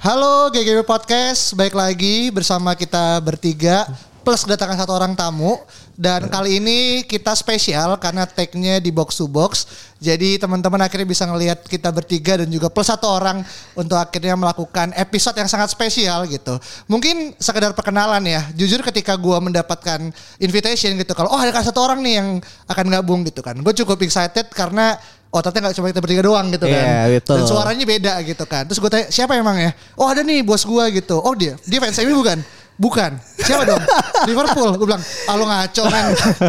Halo GGW Podcast, baik lagi bersama kita bertiga plus kedatangan satu orang tamu dan kali ini kita spesial karena tag-nya di box to box. Jadi teman-teman akhirnya bisa ngelihat kita bertiga dan juga plus satu orang untuk akhirnya melakukan episode yang sangat spesial gitu. Mungkin sekedar perkenalan ya. Jujur ketika gua mendapatkan invitation gitu kalau oh ada satu orang nih yang akan gabung gitu kan. Gue cukup excited karena Oh ternyata gak cuma kita bertiga doang gitu kan. Iya, betul. Dan suaranya beda gitu kan. Terus gue tanya siapa emang ya? Oh ada nih bos gue gitu. Oh dia, dia fans MU bukan? Bukan. Siapa dong? Liverpool. Gue bilang, ah lu ngaco kan.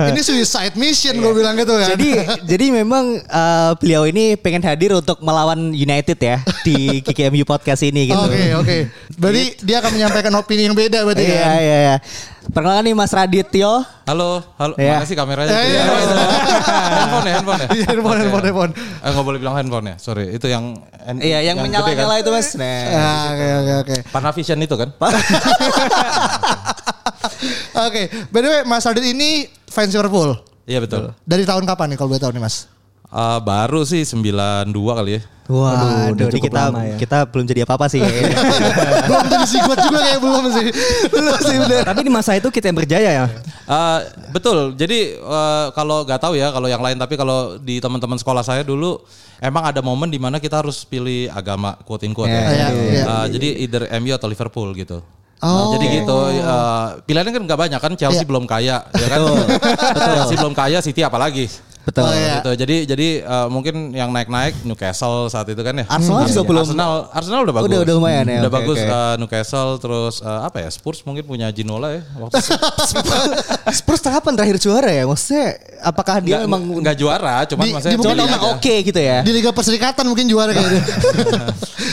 Ini suicide mission gue bilang gitu kan. Jadi jadi memang eh, beliau ini pengen hadir untuk melawan United ya di KKMU podcast ini gitu. Oke oke. Berarti dia akan menyampaikan opini yang beda berarti Iya kan. iya iya. Perkenalkan nih Mas Radityo. Halo, halo. Iya. Mana sih kameranya? Eh, iya. Handphone ya, handphone ya. Iya, handphone, Oke. handphone, handphone. Eh, nggak boleh bilang handphone ya. Sorry, itu yang Iya yang, gede menyala-nyala kan? itu Mas. Nah. Ah, Oke oke oke. Panavision itu kan? Oke. By the way, Mas Adit ini fans Liverpool. Iya betul. Dari tahun kapan nih kalau boleh tahu nih Mas? Eh, baru sih 92 kali ya. Wah, udah ini cukup kita lama ya. kita belum jadi apa-apa sih belum jadi squad juga kayak belum sih. belum sih bener. Tapi di masa itu kita yang berjaya ya. Eh, betul. Jadi eh, kalau nggak tahu ya kalau yang lain tapi kalau di teman-teman sekolah saya dulu emang ada momen di mana kita harus pilih agama quote in quote Iya, ya. iya, iya. Eh, jadi either MU atau Liverpool gitu. Oh. Jadi gitu eh, pilihannya kan nggak banyak kan Chelsea Iya. belum kaya ya kan. Chelsea belum kaya City apalagi. Betul. Oh, iya. Gitu. Jadi jadi eh, mungkin yang naik-naik Newcastle saat itu kan ya. Arsenal juga belum- Arsenal Arsenal udah bagus. Udah- udah lumayan ya, Udah oke, bagus oke. eh, Newcastle terus eh, apa ya Spurs mungkin punya Ginola ya waktu. Spurs kapan terakhir juara ya? Maksudnya apakah dia Nggak- memang nggak juara, cuman Di- maksudnya di- emang aja. oke gitu ya? Di Liga Perserikatan mungkin juara kayaknya.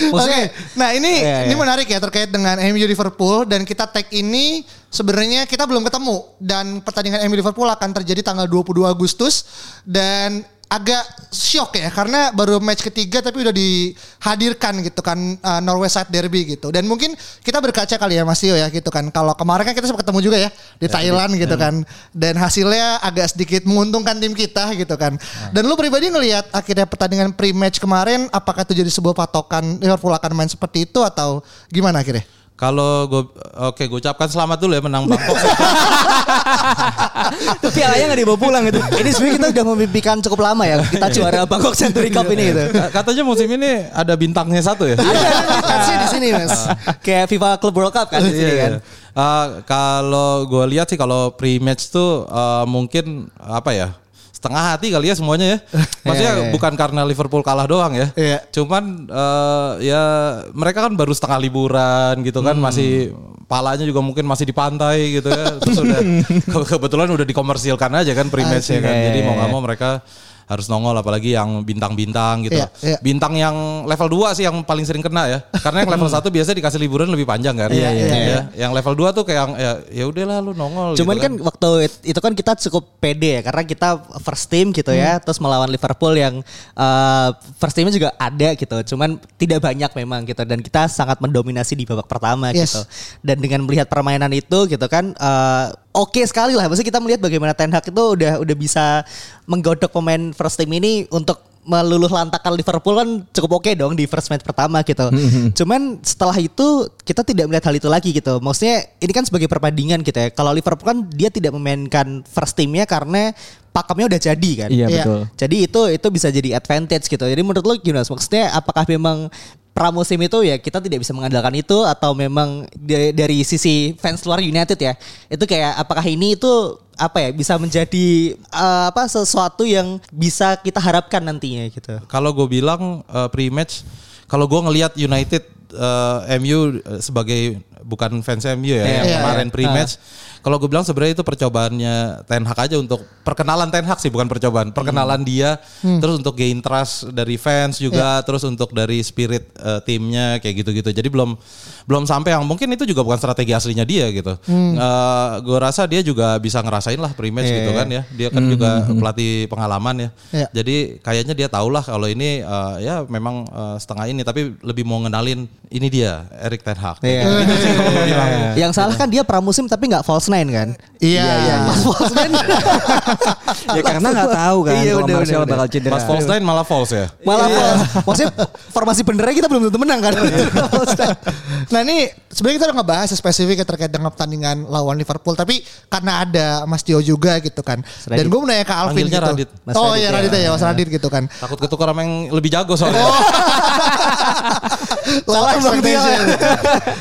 Oke, nah ini Iya, ini iya. menarik ya terkait dengan MU Liverpool dan kita tag ini sebenarnya kita belum ketemu dan pertandingan MU Liverpool akan terjadi tanggal 22 Agustus dan agak shock ya karena baru match ketiga tapi udah dihadirkan gitu kan uh, Norway Side Derby gitu. Dan mungkin kita berkaca kali ya Mas Tio ya gitu kan. Kalau kemarin kan kita sempat ketemu juga ya di Thailand gitu kan. Dan hasilnya agak sedikit menguntungkan tim kita gitu kan. Dan lu pribadi ngelihat akhirnya pertandingan pre-match kemarin apakah itu jadi sebuah patokan Liverpool akan main seperti itu atau gimana akhirnya? Kalau gue oke gue ucapkan selamat dulu ya menang Bangkok. Itu pialanya nggak dibawa pulang itu. ini sebenarnya kita udah memimpikan cukup lama ya. Kita juara Bangkok Century Cup ini gitu. Katanya musim ini ada bintangnya satu ya. Ada di sini Mas. Kayak FIFA Club World Cup kan di sini Iya, kan. iya. Eh, kalau gue lihat sih kalau pre-match tuh eh, mungkin apa ya setengah hati kali ya semuanya ya. Maksudnya Iya, iya. bukan karena Liverpool kalah doang ya. Iya. Cuman eh, ya mereka kan baru setengah liburan gitu kan masih palanya juga mungkin masih di pantai gitu ya. Terus udah ke- kebetulan udah dikomersilkan aja kan pre-match ya kan. Iya, Jadi iya, mau nggak iya. mau mereka harus nongol apalagi yang bintang-bintang gitu. Iya, iya. Bintang yang level 2 sih yang paling sering kena ya. Karena yang level 1 biasa dikasih liburan lebih panjang kan. Iya, iya, Ya, Yang level 2 tuh kayak yang ya ya udahlah lu nongol Cuman gitu kan waktu it- itu kan kita cukup pede ya karena kita first team gitu ya, terus melawan Liverpool yang eh, first teamnya juga ada gitu. Cuman tidak banyak memang gitu dan kita sangat mendominasi di babak pertama Yes. gitu. Dan dengan melihat permainan itu gitu kan eh, oke sekali lah. Maksudnya kita melihat bagaimana Ten Hag itu udah udah bisa menggodok pemain first team ini untuk meluluh lantakan Liverpool kan cukup oke dong di first match pertama gitu. Cuman setelah itu kita tidak melihat hal itu lagi gitu. Maksudnya ini kan sebagai perbandingan gitu ya. Kalau Liverpool kan dia tidak memainkan first teamnya karena pakemnya udah jadi kan. Iya Iya. betul. Jadi itu itu bisa jadi advantage gitu. Jadi menurut lo gimana? Maksudnya apakah memang pramusim itu ya kita tidak bisa mengandalkan itu atau memang dari, dari sisi fans luar United ya itu kayak apakah ini itu apa ya bisa menjadi eh, apa sesuatu yang bisa kita harapkan nantinya gitu. Kalau gue bilang eh, pre-match, kalau gue ngelihat United eh, MU sebagai bukan fans MU ya, Iya, yang iya, kemarin iya. pre-match. Kalau gue bilang sebenarnya itu percobaannya Ten Hag aja untuk perkenalan Ten Hag sih bukan percobaan, perkenalan dia, terus untuk gain trust dari fans juga, terus untuk dari spirit eh, timnya kayak gitu-gitu. Jadi belum belum sampai yang mungkin itu juga bukan strategi aslinya dia gitu. gue rasa dia juga bisa ngerasain lah pre-match gitu kan ya. Dia kan juga pelatih pengalaman ya. Iya. Jadi kayaknya dia tahu lah kalau ini eh, ya memang eh, setengah ini tapi lebih mau ngenalin ini dia Erik Ten Hag. Iya. Gitu Yang salah kan dia pramusim tapi nggak false nine kan? Iya. Pas false nine. ya karena nggak tahu kan Iya, kalau Martial bakal cedera. Pas false nine malah false ya. Malah false. Maksudnya formasi benernya kita belum tentu menang kan? Nah ini sebenarnya kita udah ngebahas spesifik terkait dengan pertandingan lawan Liverpool tapi karena ada Mas Tio juga gitu kan. Dan gue mau nanya ke Alvin Panggilnya gitu. Radit. Mas oh Radit iya ya. Radit ya Mas Radit gitu kan. Takut ketukar sama yang lebih jago soalnya. Oh. Salah expectation.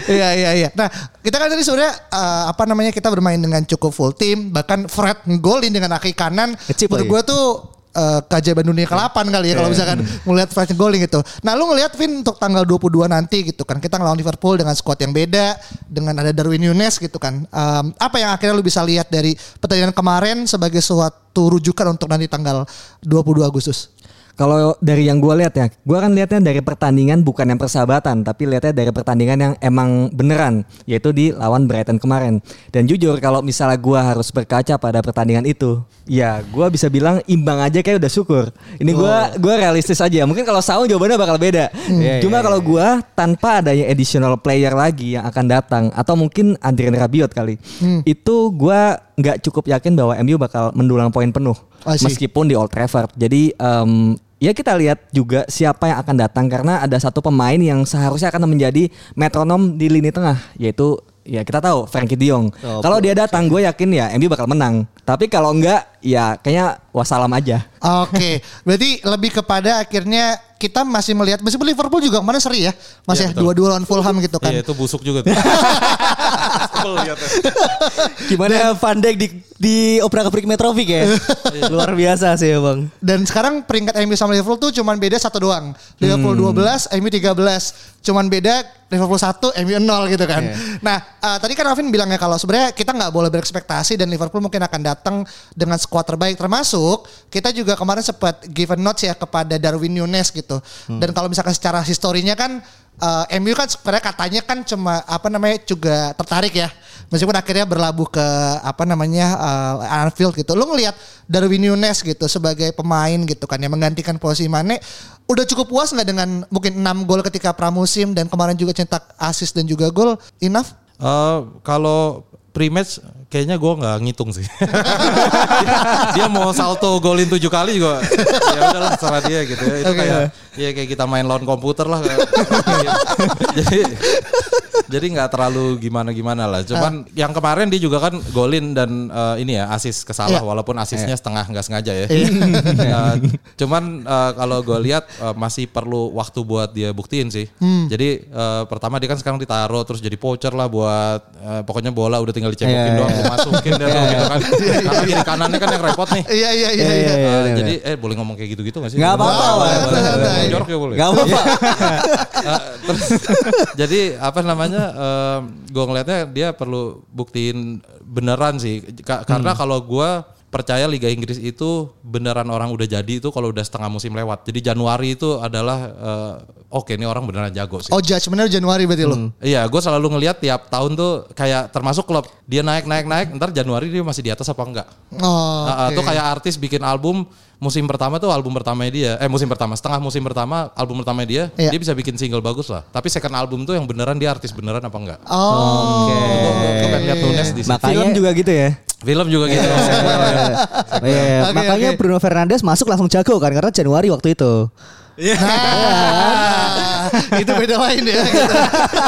Iya iya iya. Nah kita kan tadi sebenarnya eh, apa namanya kita bermain dengan cukup full team bahkan Fred ngegolin dengan kaki kanan. Kecip Menurut gue tuh eh, keajaiban dunia ke-8 kali ya kalau misalkan ngelihat Fred ngegolin gitu. Nah lu ngelihat Vin untuk tanggal 22 nanti gitu kan kita ngelawan Liverpool dengan squad yang beda dengan ada Darwin Nunes gitu kan. Em, apa yang akhirnya lu bisa lihat dari pertandingan kemarin sebagai suatu rujukan untuk nanti tanggal 22 Agustus? Kalau dari yang gue lihat ya, gue kan lihatnya dari pertandingan bukan yang persahabatan, tapi lihatnya dari pertandingan yang emang beneran, yaitu di lawan Brighton kemarin. Dan jujur kalau misalnya gue harus berkaca pada pertandingan itu, ya gue bisa bilang imbang aja kayak udah syukur. Ini gue gua realistis aja. Mungkin kalau Saung jawabannya bakal beda. Iya, Cuma iya, kalau gue tanpa adanya additional player lagi yang akan datang, atau mungkin Adrian Rabiot kali, itu gue nggak cukup yakin bahwa MU bakal mendulang poin penuh. Meskipun di Old Trafford. Jadi em, ya kita lihat juga siapa yang akan datang karena ada satu pemain yang seharusnya akan menjadi metronom di lini tengah yaitu ya kita tahu Frankie De Jong. Oh, kalau dia datang gue yakin ya MU bakal menang. Tapi kalau enggak ya kayaknya wassalam aja. Oke, berarti lebih kepada akhirnya kita masih melihat meskipun Liverpool juga kemarin seri ya, masih Iya, dua-dua lawan Fulham gitu kan. Iya itu busuk juga tuh. Gimana Van Dijk di di obrak abrik Metrovic ya? Luar biasa sih ya bang. Dan sekarang peringkat MU sama Liverpool tuh cuman beda satu doang. Liverpool 12, MU 13. Cuman beda Liverpool 1, MU 0 gitu kan. Nah, eh, tadi kan Alvin bilang ya kalau sebenarnya kita nggak boleh berekspektasi dan Liverpool mungkin akan datang dengan skuad terbaik termasuk kita juga kemarin sempat given notes ya kepada Darwin Nunes gitu. Dan kalau misalkan secara historinya kan eh, MU kan sebenarnya katanya kan cuma apa namanya juga tertarik ya. Meskipun akhirnya berlabuh ke apa namanya eh, Anfield gitu. Lu ngelihat Darwin Nunes gitu sebagai pemain gitu kan yang menggantikan posisi Mane udah cukup puas nggak dengan mungkin 6 gol ketika pramusim dan kemarin juga cetak assist dan juga gol enough? Eh, kalau pre-match kayaknya gue nggak ngitung sih. dia, dia mau salto golin tujuh kali juga. ya udahlah serah dia gitu ya. Itu Oke. kayak ya kayak kita main lawan komputer lah. jadi jadi nggak terlalu gimana gimana lah. Cuman yang kemarin dia juga kan golin dan eh, ini ya asis kesalah Iya. walaupun asisnya setengah nggak sengaja ya. Eh, cuman eh, kalau gue lihat eh, masih perlu waktu buat dia buktiin sih. Jadi eh, pertama dia kan sekarang ditaruh terus jadi poacher lah buat eh, pokoknya bola udah tinggal dicebokin Iya, doang iya. lu masukin deh lu gitu kan. Karena kiri kanannya kan yang repot nih. Iya iya iya. Iya, iya. iya. Eh, jadi eh boleh ngomong kayak gitu-gitu gak sih? Nggak apa-apa. Jorok ya boleh. Gak apa-apa. Terus jadi apa namanya gue ngelihatnya dia perlu buktiin beneran sih Ka- karena kalau gue percaya Liga Inggris itu beneran orang udah jadi itu kalau udah setengah musim lewat jadi Januari itu adalah eh, oke ini orang beneran jago sih Oh judgementnya Januari berarti lu. Iya, gue selalu ngelihat tiap tahun tuh kayak termasuk klub dia naik naik naik, ntar Januari dia masih di atas apa enggak? Oh. Nah, oke. Tuh kayak artis bikin album musim pertama tuh album pertamanya dia, eh musim pertama setengah musim pertama album pertamanya dia, Iya. dia bisa bikin single bagus lah. Tapi second album tuh yang beneran dia artis beneran apa enggak? Oh. Gue pengen lihat Nunes di. Makanya- Film juga gitu ya. Film juga gitu. Iya, Oke, makanya oke. Bruno Fernandes masuk langsung jago kan karena Januari waktu itu. Nah, itu beda lain ya. gitu.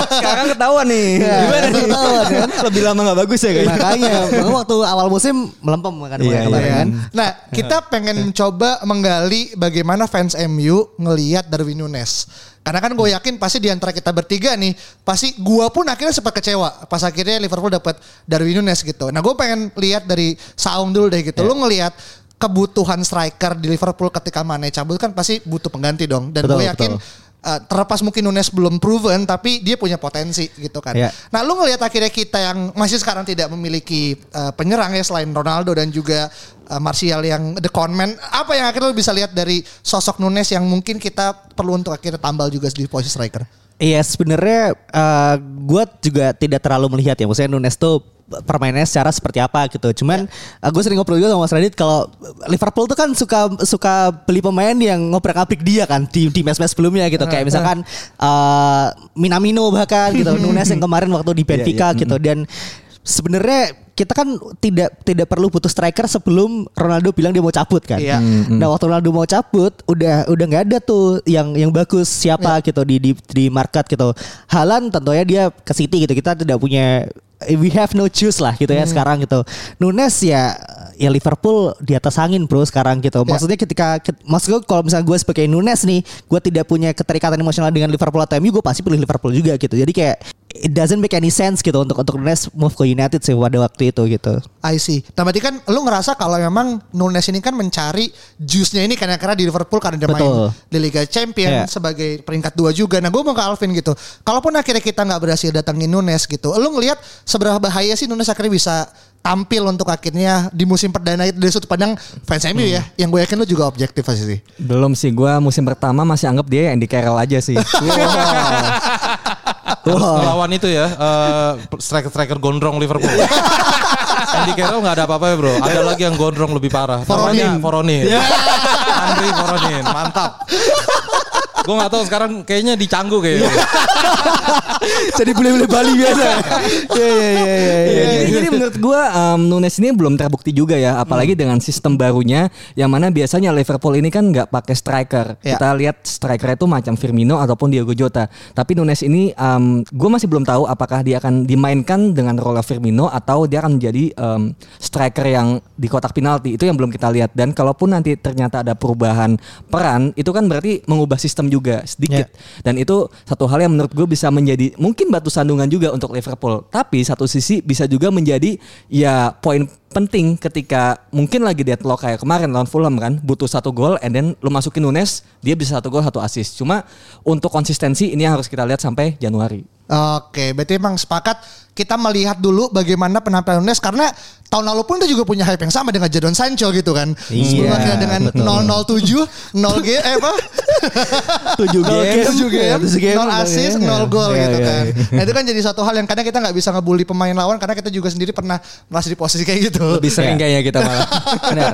Sekarang ketahuan nih. Iya, Gimana nih? ketahuan kan? Lebih lama nggak bagus ya kayaknya. Makanya makanya waktu awal musim melempem kan Iya, kemarin iya. kan. Nah, kita pengen coba menggali bagaimana fans MU ngelihat Darwin Nunes. Karena kan gue yakin pasti di antara kita bertiga nih, pasti gue pun akhirnya sempat kecewa pas akhirnya Liverpool dapat Darwin Nunes gitu. Nah, gue pengen lihat dari Saung dulu deh gitu. Lu ngelihat kebutuhan striker di Liverpool ketika Mane cabut kan pasti butuh pengganti dong. Dan gue yakin betul. uh, terlepas mungkin Nunes belum proven tapi dia punya potensi gitu kan. Iya. Nah, lu ngelihat akhirnya kita yang masih sekarang tidak memiliki uh, penyerang ya selain Ronaldo dan juga uh, Martial yang the conman, apa yang akhirnya lu bisa lihat dari sosok Nunes yang mungkin kita perlu untuk akhirnya tambal juga di posisi striker? Iya sebenarnya gue juga tidak terlalu melihat ya maksudnya Nunes tuh permainannya secara seperti apa gitu. Cuman gue sering ngobrol juga sama Mas Radit kalau Liverpool tuh kan suka suka beli pemain yang ngoprak-aprik dia kan di di match-match sebelumnya gitu. Kayak misalkan eh, Minamino bahkan gitu, Nunes yang kemarin waktu di Benfica gitu dan sebenarnya kita kan tidak tidak perlu butuh striker sebelum Ronaldo bilang dia mau cabut kan. Iya. Nah waktu Ronaldo mau cabut udah udah nggak ada tuh yang yang bagus siapa gitu di di di market gitu. Halan tentunya dia ke City gitu. Kita tidak punya we have no choice lah gitu ya sekarang gitu. Nunes ya ya Liverpool di atas angin bro sekarang gitu. Maksudnya ketika ke- maksud gue kalau misalnya gue sebagai Nunes nih, gue tidak punya keterikatan emosional dengan Liverpool atau MU, gue pasti pilih Liverpool juga gitu. Jadi kayak it doesn't make any sense gitu untuk untuk Nunes move ke United sih pada waktu itu gitu. I see. Nah berarti kan lu ngerasa kalau memang Nunes ini kan mencari juice-nya ini karena karena di Liverpool karena dia Betul. main di Liga Champion Iya. sebagai peringkat dua juga. Nah gue mau ke Alvin gitu. Kalaupun akhirnya kita nggak berhasil datangin Nunes gitu, lu ngelihat seberapa bahaya sih Nunes akhirnya bisa tampil untuk akhirnya di musim perdana itu dari sudut pandang fans MU ya. Yang gue yakin lu juga objektif pasti sih. Belum sih, gua musim pertama masih anggap dia Andy Carroll aja sih. Terus lawan itu ya eh, striker-striker gondrong Liverpool. Andy Carroll nggak ada apa-apa ya bro. Ada lagi yang gondrong lebih parah. Namanya Voronin. Andri Voronin, mantap. Gue nggak tahu sekarang kayaknya dicanggu kayaknya. Jadi boleh-boleh Bali biasa. Iya iya iya iya. Ya, jadi, jadi menurut gua um, Nunes ini belum terbukti juga ya, apalagi Hmm. dengan sistem barunya yang mana biasanya Liverpool ini kan nggak pakai striker. Ya. Kita lihat striker itu macam Firmino ataupun Diego Jota. Tapi Nunes ini um, gue masih belum tahu apakah dia akan dimainkan dengan role Firmino atau dia akan menjadi um, striker yang di kotak penalti. Itu yang belum kita lihat dan kalaupun nanti ternyata ada perubahan peran, itu kan berarti mengubah sistem juga sedikit. Dan itu satu hal yang menurut gue bisa menjadi mungkin batu sandungan juga untuk Liverpool. Tapi satu sisi bisa juga menjadi ya poin penting ketika mungkin lagi deadlock kayak kemarin lawan Fulham kan butuh satu gol and then lu masukin Nunes dia bisa satu gol satu assist. Cuma untuk konsistensi ini yang harus kita lihat sampai Januari. Oke, berarti emang sepakat kita melihat dulu bagaimana penampilan Nunes karena tahun lalu pun dia juga punya hype yang sama dengan Jadon Sancho gitu kan. Sebelum Iya, akhirnya dengan betul. 007, 0 game eh apa? 7 Nol game, tujuh game, ya, tujuh game, nol assist, iya. nol gol Iya, gitu iya, kan. iya. Nah itu kan jadi satu hal yang kadang kita nggak bisa ngebully pemain lawan karena kita juga sendiri pernah merasa di posisi kayak gitu. Lebih sering kayaknya kita malah. Benar.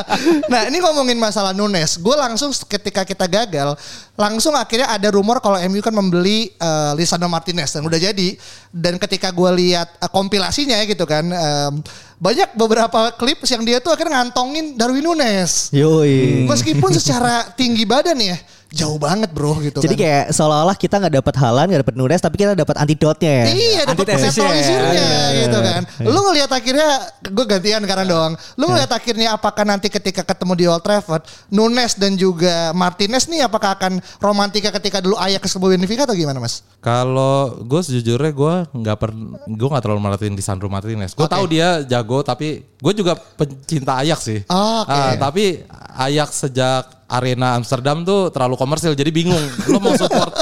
nah ini ngomongin masalah Nunes, gue langsung ketika kita gagal, langsung akhirnya ada rumor kalau MU kan membeli eh, Lisandro Martinez dan udah jadi. Dan ketika gue lihat eh, kompilasinya gitu kan, em, banyak beberapa klip yang dia tuh akhirnya ngantongin Darwin Nunes. Yoi. Meskipun secara tinggi badan ya jauh banget bro gitu Jadi kan. kayak seolah-olah kita nggak dapat Halan, nggak dapat Nunes, tapi kita dapat antidotnya ya. Iya, dapat Antitesisnya. netralisirnya Iya, gitu iya, kan. Lu ngelihat akhirnya gue gantian karena doang. Lu ngelihat akhirnya apakah nanti ketika ketemu di Old Trafford, Nunes dan juga Martinez nih apakah akan romantika ketika dulu Ajax ke Benfica atau gimana, Mas? Kalau gue sejujurnya gue nggak per gue nggak terlalu merhatiin di Sandro Martinez. Gue Oke. tahu dia jago tapi gue juga pencinta Ajax sih. Oh, oke. Ah, tapi Ajax sejak Arena Amsterdam tuh terlalu komersil jadi bingung. Lo mau support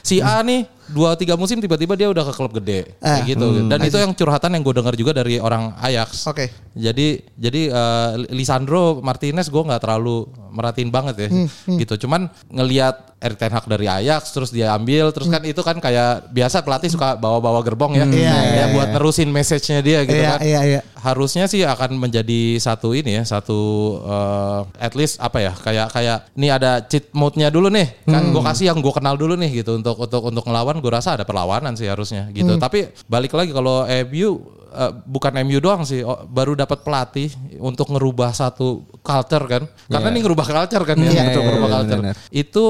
si A nih dua tiga musim tiba-tiba dia udah ke klub gede kayak Eh, gitu. Dan itu yang curhatan yang gue dengar juga dari orang Ajax. Oke. Jadi jadi eh, Lisandro Martinez gue nggak terlalu merhatiin banget ya Hmm, gitu. Cuman ngelihat Erik Ten Hag dari Ajax terus dia ambil terus kan itu kan kayak biasa pelatih suka bawa-bawa gerbong ya. Hmm. Iya, ya iya, buat nerusin message-nya dia gitu Iya, kan. iya, iya. Harusnya sih akan menjadi satu ini ya, satu eh, at least apa ya? Kayak kayak ini ada cheat mode-nya dulu nih. Kan gue kasih yang gue kenal dulu nih gitu untuk untuk untuk ngelawan gue rasa ada perlawanan sih harusnya gitu. Tapi balik lagi kalau MU eh, bukan MU doang sih, oh, baru dapat pelatih untuk ngerubah satu culture kan. Karena ini ngerubah culture kan ya, Iya, betul iya, ngerubah iya, culture. benar. Itu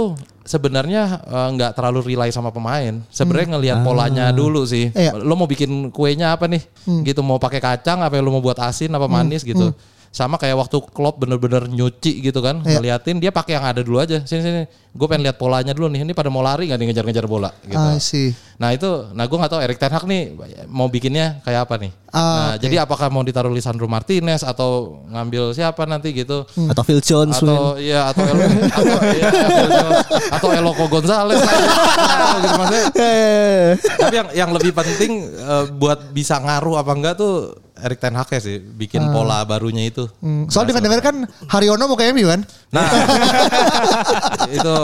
sebenarnya eh, nggak terlalu rely sama pemain. Sebenarnya ngelihat polanya dulu sih. Iya. Lo mau bikin kuenya apa nih? Gitu mau pakai kacang apa lo mau buat asin apa manis gitu. Sama kayak waktu Klopp bener-bener nyuci gitu kan, Iya. ngeliatin dia pakai yang ada dulu aja. Sini sini, gue pengen lihat polanya dulu nih. Ini pada mau lari nggak nih ngejar-ngejar bola? Gitu. I see. Nah itu, nah gue nggak tahu Erik Ten Hag nih mau bikinnya kayak apa nih. Ah, nah oke. jadi apakah mau ditaruh Lisandro Martinez atau ngambil siapa nanti gitu? Hmm. Atau Phil Jones atau iya atau El, atau, iya, atau Eloko Gonzalez Atau gitu maksudnya. Tapi yang yang lebih penting eh, buat bisa ngaruh apa enggak tuh Erik Ten Hag ya sih bikin pola barunya itu. Hmm, Soal dengar-dengar kan Haryono mau ke MU kan? Nah, itu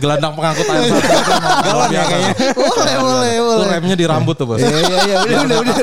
gelandang pengangkut air emang luar biasa. boleh, boleh, boleh. remnya di rambut tuh bos. Iya iya udah udah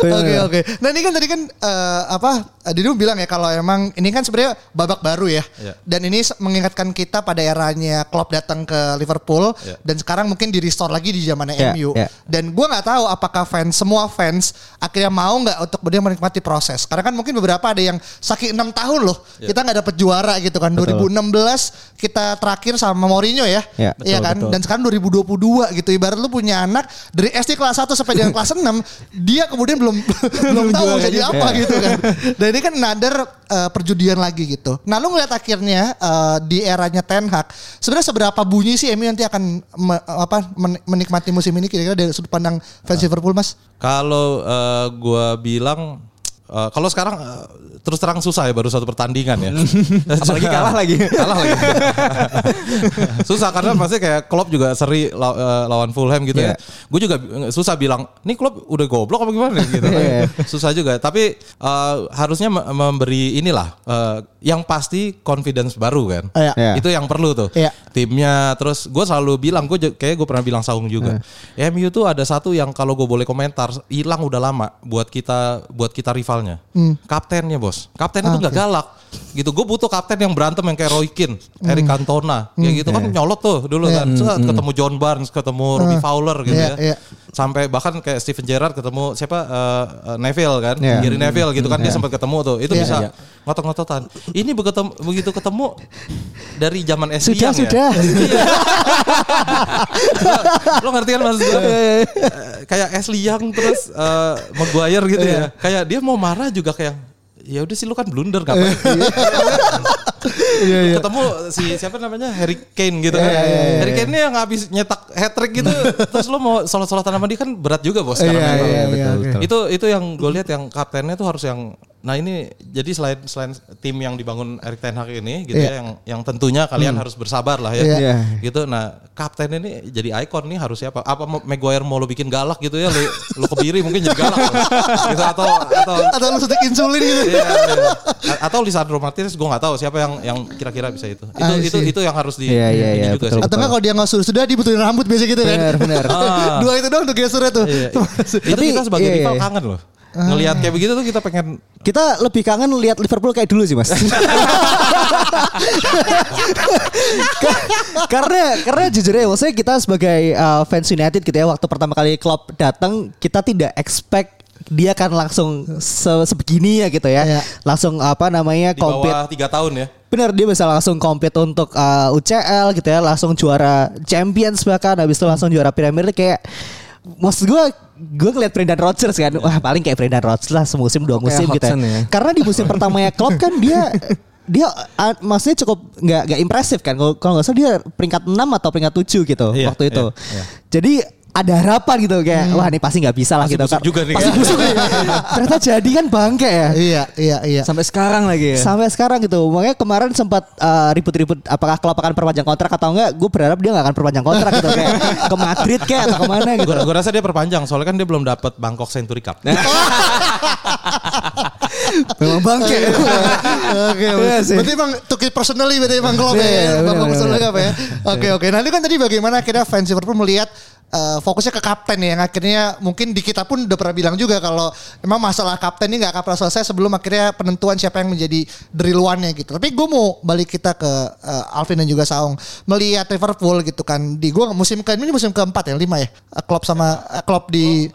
Oke oke. Nah ini kan tadi kan eh, apa Didu bilang ya kalau emang ini kan sebenarnya babak baru ya. Iya. Dan ini mengingatkan kita pada eranya Klopp datang ke Liverpool Iya. dan sekarang mungkin di restore lagi di zamannya Iya, MU. iya. Dan gua nggak tahu apakah fans semua fans akhirnya mau nggak untuk kemudian menikmati proses. Karena kan mungkin beberapa ada yang saking enam tahun loh Iya. kita nggak dapet juara gitu kan. 2016 kita terakhir sama Mourinho ya. Iya, Iya betul, kan. betul. Dan sekarang 2022 gitu. Ibarat lu punya anak dari SD kelas 1 sampai dengan kelas 6 dia kemudian belum belum tahu mau jadi apa gitu kan. Dan ini kan another uh, perjudian lagi gitu. Nah, lu ngeliat akhirnya uh, di eranya Ten Hag, sebenarnya seberapa bunyi sih MU nanti akan me- apa men- menikmati musim ini kira-kira dari sudut pandang fans Liverpool, Mas? Kalau eh, gua bilang eh, kalau sekarang eh, terus terang susah ya baru satu pertandingan ya. Apalagi kalah lagi. kalah lagi. susah karena pasti kayak Klopp juga seri law- eh, lawan Fulham gitu Iya. ya. Gue juga susah bilang, "Nih Klopp udah goblok apa gimana?" gitu. Iya. susah juga, tapi eh, harusnya me- memberi inilah eh, yang pasti confidence baru kan. Iya. Iya. Itu yang perlu tuh. Iya. Timnya terus gue selalu bilang, gue kayak gue pernah bilang Saung juga. MU tuh ada satu yang kalau gue boleh komentar hilang udah lama buat kita buat kita rivalnya. Kaptennya bos. Kapten itu nggak galak. Gitu. Gue butuh kapten yang berantem yang kayak Roy Keane, Eric Cantona, kayak gitu kan nyolot tuh dulu kan. Set, ketemu John Barnes, ketemu Robbie Fowler gitu Iya, ya. iya. Sampai bahkan kayak Steven Gerrard ketemu siapa eh, Neville kan, Iya. Gary Neville gitu kan dia sempat ketemu tuh. Itu Iya, bisa iya. ngotot-ngototan. Ini begitu begitu ketemu dari zaman SD Sudah, ya. sudah. lo ngerti kan maksud gue? Eh, kayak Ashley Young terus eh, Maguire gitu ya. Kayak dia mau marah juga kayak ya udah sih lu kan blunder ngapain? Ketemu si siapa namanya Harry Kane gitu kan. Harry Kane ini yang habis nyetak hat trick gitu. terus lo mau sholat-sholatan sama dia kan berat juga bos sekarang. Iya, memang. iya, iya. Itu itu yang gue lihat yang kaptennya tuh harus yang nah ini jadi selain selain tim yang dibangun Erik Ten Hag ini gitu Iya. ya yang yang tentunya kalian harus bersabar lah ya. Iya. Iya. Gitu. Nah, kapten ini jadi ikon nih harus siapa? Apa Maguire mau lo bikin galak gitu ya? Lo, lo kebiri mungkin jadi galak. gitu atau atau Atau lu suntik insulin gitu. Iya, iya. A- Atau Lisandro Martinez gue nggak tahu siapa yang yang kira-kira bisa itu. Itu I itu itu yang harus di Iya, iya, ini iya, juga betul, sih. Atau enggak kalau dia nggak sudah sudah dibutuhin rambut biasa gitu kan. Benar, benar. Ah. Dua itu doang tuh gesernya tuh. Iya. itu Tapi, kita sebagai iya, rival iya. kangen loh. Ngelihat kayak begitu tuh kita pengen Kita lebih kangen lihat Liverpool kayak dulu sih mas. Ka- karena karena jujur ya, maksudnya kita sebagai uh, fans United gitu ya, waktu pertama kali Klopp datang, kita tidak expect dia akan langsung se- sebegini ya gitu ya, Iya. langsung apa namanya di compete. bawah tiga tahun ya. Bener dia bisa langsung compete untuk uh, UCL gitu ya, langsung juara Champions bahkan habis itu langsung juara Premier League kayak Maksud gue, gue ngeliat Brendan Rodgers kan, wah paling kayak Brendan Rodgers lah semusim dua musim gitu ya. Ya. Karena di musim pertamanya Klopp kan dia dia uh, maksudnya cukup nggak nggak impresif kan. Kalau nggak salah dia peringkat 6 atau peringkat 7 gitu Iya, waktu itu. iya, iya. Jadi ada harapan gitu kayak wah ini pasti nggak bisa lah Pasti gitu busuk juga nih Pasti kan. busuk nih. Ternyata jadi kan bangke ya. Iya, iya, iya. Sampai sekarang lagi ya. Sampai sekarang gitu. Makanya kemarin sempat uh, ribut-ribut apakah Klopp akan perpanjang kontrak atau enggak. Gue berharap dia nggak akan perpanjang kontrak gitu kayak ke Madrid kayak atau ke mana gitu. Gue rasa dia perpanjang soalnya kan dia belum dapat Bangkok Century Cup. Memang bangke. Oke, Iya sih. berarti emang tukit personally berarti emang Iya, iya, ya, benar, Bang benar, personally apa ya. Oke, oke. Nanti kan tadi bagaimana akhirnya fans Liverpool melihat eh, fokusnya ke kapten ya, yang akhirnya mungkin di kita pun udah pernah bilang juga kalau emang masalah kapten ini nggak akan pernah selesai sebelum akhirnya penentuan siapa yang menjadi drill one-nya gitu. Tapi gue mau balik kita ke eh, Alvin dan juga Saung melihat Liverpool gitu kan di gue musim ke ini musim keempat ya lima ya Eh, Klopp sama Klopp di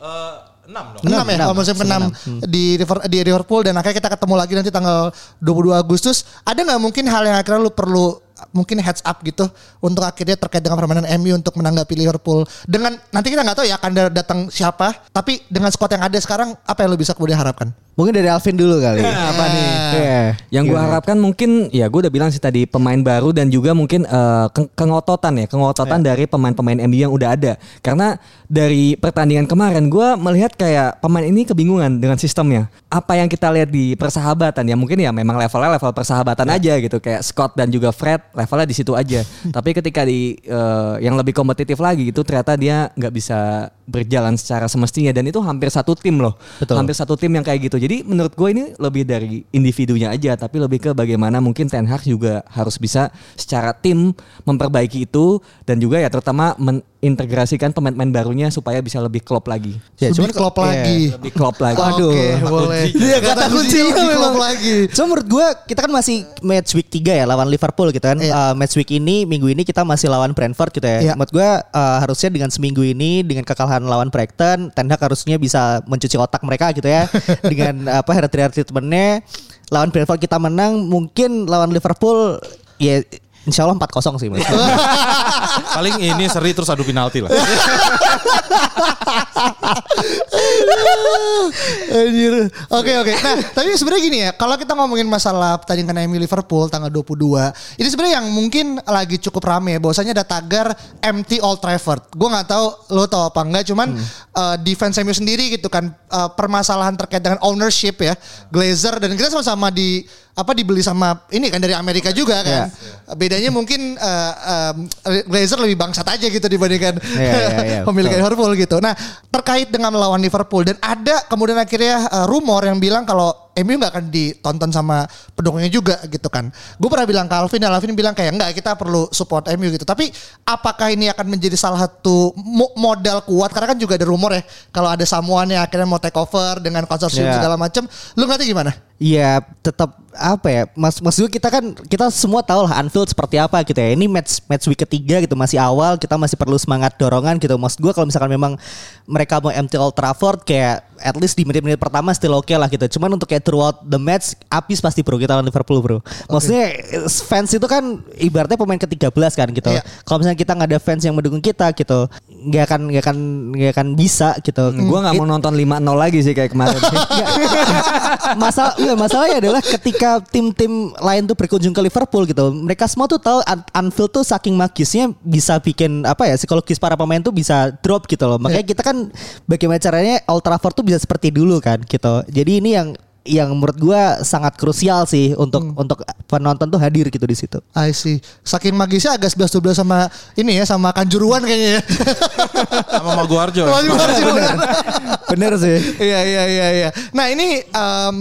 enam dong. enam ya enam. oh, musim Musim enam enam. di Liver- di Liverpool dan akhirnya kita ketemu lagi nanti tanggal 22 Agustus ada nggak mungkin hal yang akhirnya lu perlu mungkin heads up gitu untuk akhirnya terkait dengan permainan MU untuk menanggapi Liverpool. Dengan nanti kita nggak tahu ya akan datang siapa tapi dengan squad yang ada sekarang apa yang lu bisa kemudian harapkan Mungkin dari Alvin dulu kali. Apa nih? Iya. Yang gue harapkan mungkin ya gue udah bilang sih tadi pemain baru dan juga mungkin eh, ke- kengototan ya kengototan dari pemain-pemain MU yang udah ada. Karena dari pertandingan kemarin gue melihat kayak pemain ini kebingungan dengan sistemnya. Apa yang kita lihat di persahabatan ya mungkin ya memang levelnya level persahabatan aja gitu. Kayak Scott dan juga Fred levelnya di situ aja. Tapi ketika di eh, yang lebih kompetitif lagi gitu ternyata dia nggak bisa berjalan secara semestinya dan itu hampir satu tim loh Betul. hampir satu tim yang kayak gitu. Jadi menurut gue ini lebih dari individunya aja, tapi lebih ke bagaimana mungkin Ten Hag juga harus bisa secara tim memperbaiki itu dan juga ya terutama mengintegrasikan pemain-pemain barunya supaya bisa lebih klop lagi. Ya, Lebih cuman klop iya. lagi. Lebih klop lagi. Waduh. Oke, Kata boleh. Iya kata kuncinya lebih klop memang lagi. Cuma menurut gue kita kan masih match week 3 ya lawan Liverpool gitu kan. Iya. Uh, match week ini minggu ini kita masih lawan Brentford gitu ya. Iya. Menurut gue uh, harusnya dengan seminggu ini dengan kekalahan lawan Brighton, Ten Hag harusnya bisa mencuci otak mereka gitu ya. dengan apa hereditary treatmentnya lawan Brentford kita menang, mungkin lawan Liverpool ya Insya Allah 4-0 sih mas. Paling ini seri terus adu penalti lah. Anjir. Oke oke. Nah, tapi sebenarnya gini ya, kalau kita ngomongin masalah pertandingan MU Liverpool tanggal 22, ini sebenarnya yang mungkin lagi cukup rame ya. Bahwasanya ada tagar empty Old Trafford. Gue nggak tahu lo tau apa enggak, cuman eh, defense MU sendiri gitu kan eh, permasalahan terkait dengan ownership ya, Glazer dan kita sama-sama di apa dibeli sama ini kan dari Amerika juga kan. Bedanya mungkin eh, em, Glazer lebih bangsat aja gitu dibandingkan Iya, iya, iya, pemilik betul. Liverpool gitu. Nah, terkait dengan melawan Liverpool dan ada kemudian akhirnya uh, rumor yang bilang kalau MU nggak akan ditonton sama pendukungnya juga gitu kan. Gue pernah bilang ke Alvin dan Alvin bilang kayak enggak kita perlu support MU gitu. Tapi apakah ini akan menjadi salah satu mo- modal kuat karena kan juga ada rumor ya kalau ada Samoan yang akhirnya mau take over dengan konsorsium Iya. segala macam. Lu ngerti gimana? Iya tetap apa ya mas maksud gue kita kan kita semua tahu lah Anfield seperti apa gitu ya ini match match week ketiga gitu masih awal kita masih perlu semangat dorongan gitu maksud gue kalau misalkan memang mereka mau empty Old Trafford kayak at least di menit-menit pertama still oke lah gitu. Cuman untuk kayak throughout the match apis pasti bro kita lawan Liverpool bro. Maksudnya fans itu kan ibaratnya pemain ke-13 kan gitu. Iya. kalau misalnya kita nggak ada fans yang mendukung kita gitu nggak akan nggak akan nggak akan bisa gitu. Gue nggak mau nonton 5-0 lagi sih kayak kemarin. masalah enggak masalahnya adalah ketika tim-tim lain tuh berkunjung ke Liverpool gitu mereka semua tuh tahu An- Anfield tuh saking magisnya bisa bikin apa ya psikologis para pemain tuh bisa drop gitu loh. Makanya kita kan bagaimana caranya Old Trafford tuh bisa seperti dulu kan gitu. Jadi ini yang yang menurut gua sangat krusial sih untuk untuk penonton tuh hadir gitu di situ I see. Saking magisnya agak 11-12 sama ini ya sama Kanjuruan kayaknya ya. Sama Maguarjo. Sama Kanjuruan. bener sih Iya iya iya iya. Nah ini em,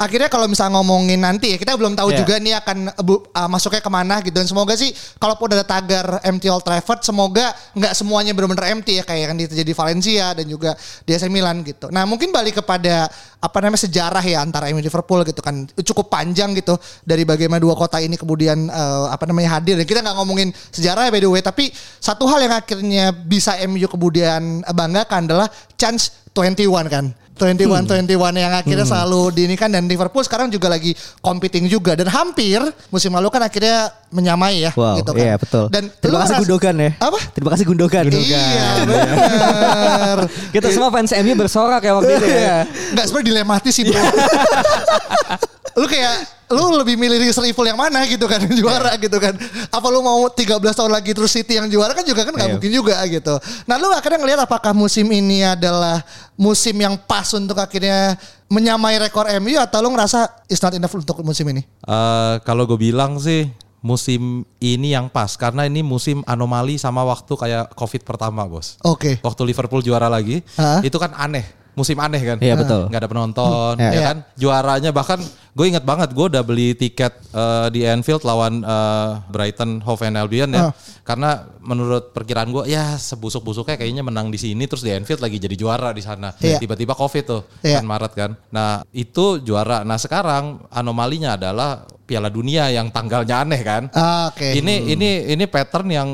akhirnya kalau misalnya ngomongin nanti ya kita belum tahu Iya. juga nih akan uh, masuknya ke mana gitu dan semoga sih kalaupun ada tagar empty Old Trafford semoga nggak semuanya benar-benar empty ya kayak yang terjadi di Valencia dan juga di AC Milan gitu. Nah mungkin balik kepada apa namanya sejarah ya antara MU Liverpool gitu kan cukup panjang gitu dari bagaimana dua kota ini kemudian eh, apa namanya hadir dan kita nggak ngomongin sejarah ya by the way tapi satu hal yang akhirnya bisa MU kemudian banggakan adalah chance 21 kan 21 21 yang akhirnya selalu diinikan dan Liverpool sekarang juga lagi competing juga dan hampir musim lalu kan akhirnya menyamai ya wow gitu kan. iya betul Dan terima kasih ngeras- Gundogan ya Apa? terima kasih Gundogan, Iya benar. Kita semua fans MU bersorak ya waktu itu ya. Enggak sebenarnya dilematis sih bro. lu kayak lu lebih milih Real Evil yang mana gitu kan juara gitu kan. Apa lu mau 13 tahun lagi terus City yang juara kan juga kan nggak Iya. mungkin juga gitu. Nah lu akhirnya ngelihat apakah musim ini adalah musim yang pas untuk akhirnya menyamai rekor MU atau lu ngerasa it's not enough untuk musim ini? Eh, kalau gue bilang sih musim ini yang pas karena ini musim anomali sama waktu kayak Covid pertama, Bos. Oke. Waktu Liverpool juara lagi, Hah? itu kan aneh, musim aneh kan. Iya, betul. Nggak ada penonton, Iya. ya kan. Juaranya bahkan gue inget banget gue udah beli tiket eh, di Anfield lawan eh, Brighton Hove and Albion ya. Ah. Karena menurut perkiraan gue ya sebusuk-busuknya kayaknya menang di sini terus di Anfield lagi jadi juara di sana. Iya. Tiba-tiba Covid tuh Iya. kan Maret kan. Nah, itu juara. Nah, sekarang anomalinya adalah Piala Dunia yang tanggalnya aneh kan. Ah, Oke. Ini ini ini pattern yang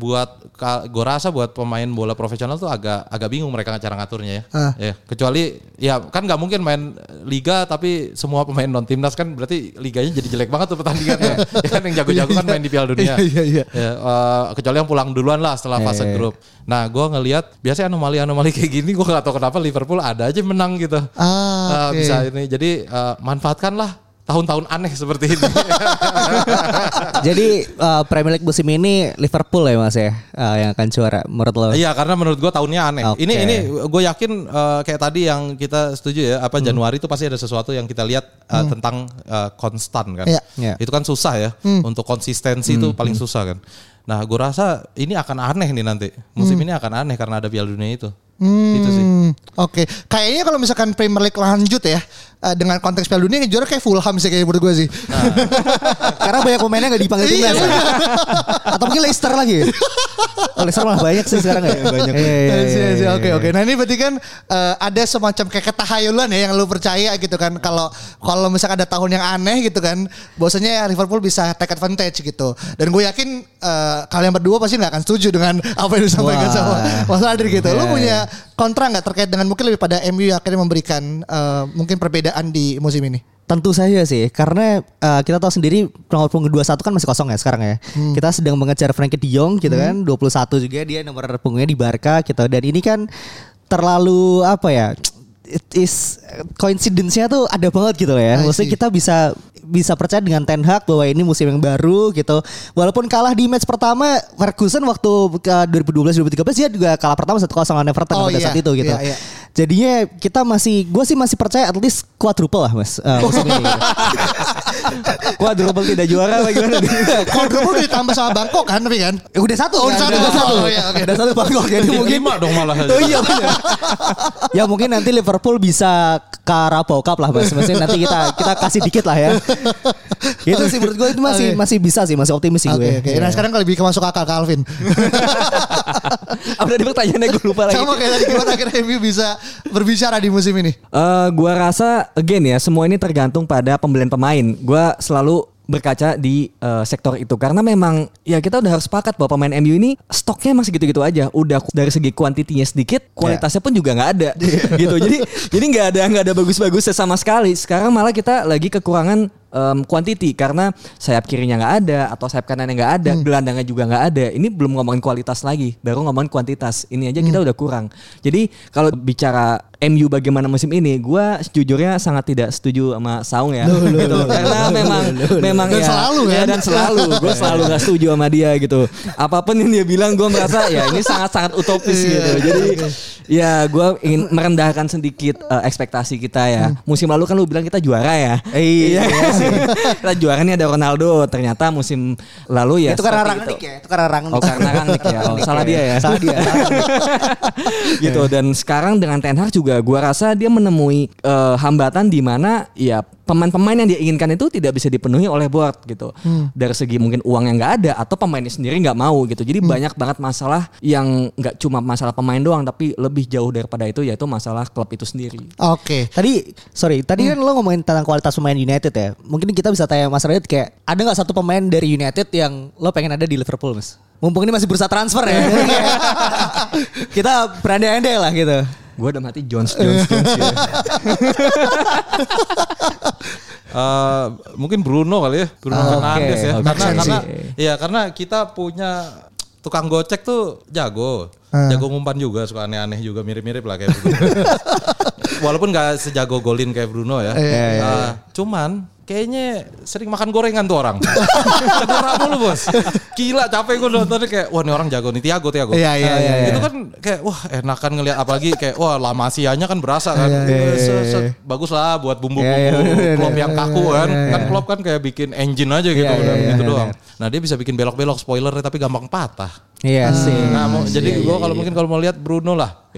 buat gue rasa buat pemain bola profesional tuh agak agak bingung mereka cara ngaturnya ya. Ah. Ya. Kecuali ya kan nggak mungkin main liga tapi semua pemain non timnas kan berarti liganya jadi jelek banget tuh pertandingannya. ya kan yang jago-jago kan main di Piala Dunia. Iya, iya, iya. Ya, eh, kecuali yang pulang duluan lah setelah fase Iya, iya. grup. Nah, gue ngelihat biasanya anomali-anomali kayak gini gue nggak tahu kenapa Liverpool ada aja menang gitu. Ah, Eh, oke. Bisa ini. Jadi eh, manfaatkanlah tahun-tahun aneh seperti ini. Jadi uh, Premier League musim ini Liverpool ya Mas ya uh, yang akan juara menurut lo. Iya karena menurut gua tahunnya aneh. Oke. Ini ini gue yakin eh, kayak tadi yang kita setuju ya apa Januari itu pasti ada sesuatu yang kita lihat eh, tentang eh, konstan kan. Iya. Iya. Itu kan susah ya untuk konsistensi itu paling susah kan. Nah gue rasa ini akan aneh nih nanti musim ini akan aneh karena ada Piala Dunia itu. Itu sih. Hmm, Oke, kayaknya kalau misalkan Premier League lanjut ya eh, dengan konteks Piala Dunia juara kayak Fulham sih kayak menurut gue sih. Karena banyak pemainnya gak dipanggil Iya, timnas. ya? Atau mungkin Leicester lagi. Oh, Leicester malah banyak sih sekarang ya. Banyak. Iya, iya, Iya, iya, iya, iya. Oke oke. Nah ini berarti kan eh, ada semacam kayak ketahayulan ya yang lu percaya gitu kan kalau kalau misalkan ada tahun yang aneh gitu kan, bahwasanya Liverpool bisa take advantage gitu. Dan gue yakin eh, kalian berdua pasti nggak akan setuju dengan apa yang disampaikan Wah. sama Mas Adri gitu. Lu Iya, punya kontra nggak terkait dengan mungkin lebih pada MU yang akhirnya memberikan eh, mungkin perbedaan di musim ini? Tentu saja sih, karena uh, kita tahu sendiri nomor punggung 21 kan masih kosong ya sekarang ya. Kita sedang mengejar Frankie De Jong gitu kan, 21 juga dia nomor punggungnya di Barca gitu. Dan ini kan terlalu apa ya? It is coincidence-nya tuh ada banget gitu loh ya. Maksudnya kita bisa bisa percaya dengan Ten Hag bahwa ini musim yang baru gitu. Walaupun kalah di match pertama Ferguson waktu ke 2012 2013 dia juga kalah pertama 1-0 lawan Everton Oh, pada iya. saat itu gitu. Iya, iya. Jadinya kita masih gue sih masih percaya at least quadruple lah Mas uh, ini. gitu. Quadruple tidak juara bagaimana? Quadruple ditambah sama Bangkok kan tapi kan? Eh, udah satu Oh, udah kan? satu. Udah satu. Oh, iya, oke. Udah satu Bangkok jadi mungkin lima dong malah. Oh iya benar. ya mungkin nanti Liverpool bisa ke Carabao Cup lah Mas. Maksudnya nanti kita kita kasih dikit lah ya. itu sih menurut gue itu masih Oke. masih bisa sih, masih optimis sih Oke gue. oke. Nah sekarang kalau lebih masuk akal ke Alvin. Apa tadi pertanyaannya gue lupa lagi. Sama kayak tadi gimana akhirnya MU bisa berbicara di musim ini? Eh, gua rasa again ya semua ini tergantung pada pembelian pemain. Gua selalu berkaca di eh, sektor itu karena memang ya kita udah harus sepakat bahwa pemain MU ini stoknya masih gitu-gitu aja. Udah dari segi kuantitinya sedikit, kualitasnya pun juga nggak ada gitu. Jadi jadi nggak ada nggak ada bagus-bagusnya sama sekali. Sekarang malah kita lagi kekurangan em, quantity karena sayap kirinya nggak ada atau sayap kanannya nggak ada, gelandangnya juga nggak ada. Ini belum ngomongin kualitas lagi, baru ngomongin kuantitas. Ini aja kita udah kurang. Jadi kalau bicara MU bagaimana musim ini, gua sejujurnya sangat tidak setuju sama Saung ya. gitu. Karena memang memang Dan ya, selalu ya, kan? dan selalu gue selalu nggak setuju sama dia gitu. Apa pun yang dia bilang gue merasa ya ini sangat-sangat utopis Iya, gitu. Jadi ya gue ingin merendahkan sedikit eh, ekspektasi kita ya. Musim lalu kan lu bilang kita juara ya. Iya sih. kita juara nih ada Ronaldo. Ternyata musim lalu ya itu karena Rangnick ya. Itu karena Rangnick. Oh karena Rangnick ya. Oh, salah dia ya. Salah dia. gitu dan sekarang dengan Ten Hag juga gua rasa dia menemui eh, hambatan di mana ya pemain-pemain yang dia inginkan itu tidak bisa dipenuhi oleh board gitu dari segi mungkin uang yang nggak ada atau pemainnya sendiri nggak mau gitu jadi banyak banget masalah yang nggak cuma masalah pemain doang tapi lebih jauh daripada itu yaitu masalah klub itu sendiri Oke. Tadi sorry, tadi kan lo ngomongin tentang kualitas pemain United ya. Mungkin kita bisa tanya Mas Radit kayak ada nggak satu pemain dari United yang lo pengen ada di Liverpool, Mas? Mumpung ini masih bursa transfer ya. Kayak kita berandai-andai lah gitu. gue udah mati Jones Jones Jones. Eh, mungkin Bruno kali ya, Bruno Ah, Fernandes oke, ya. oke. Karena karena sih. ya karena kita punya tukang gocek tuh jago. Jago ngumpan juga, suka aneh-aneh juga mirip-mirip lah kayak Bruno. Walaupun gak sejago golin kayak Bruno ya. Eh, cuman kayaknya sering makan gorengan tuh orang. Cedera mulu bos. Gila capek gue nontonnya kayak wah ini orang jago nih Tiago Tiago. Iya, iya, iya, iya. Itu kan kayak wah enakan ngelihat apalagi kayak wah lamasianya kan berasa kan. Iya, Se- se- Bagus lah buat bumbu-bumbu Iya, iya, iya, klop yang kaku kan. iya, Kan klop kan kayak bikin engine aja gitu Iya, udah iya, gitu iya, doang. Nah, dia bisa bikin belok-belok spoilernya tapi gampang patah. Iya sih. Nah, mau, jadi gua kalau mungkin kalau mau lihat Bruno lah.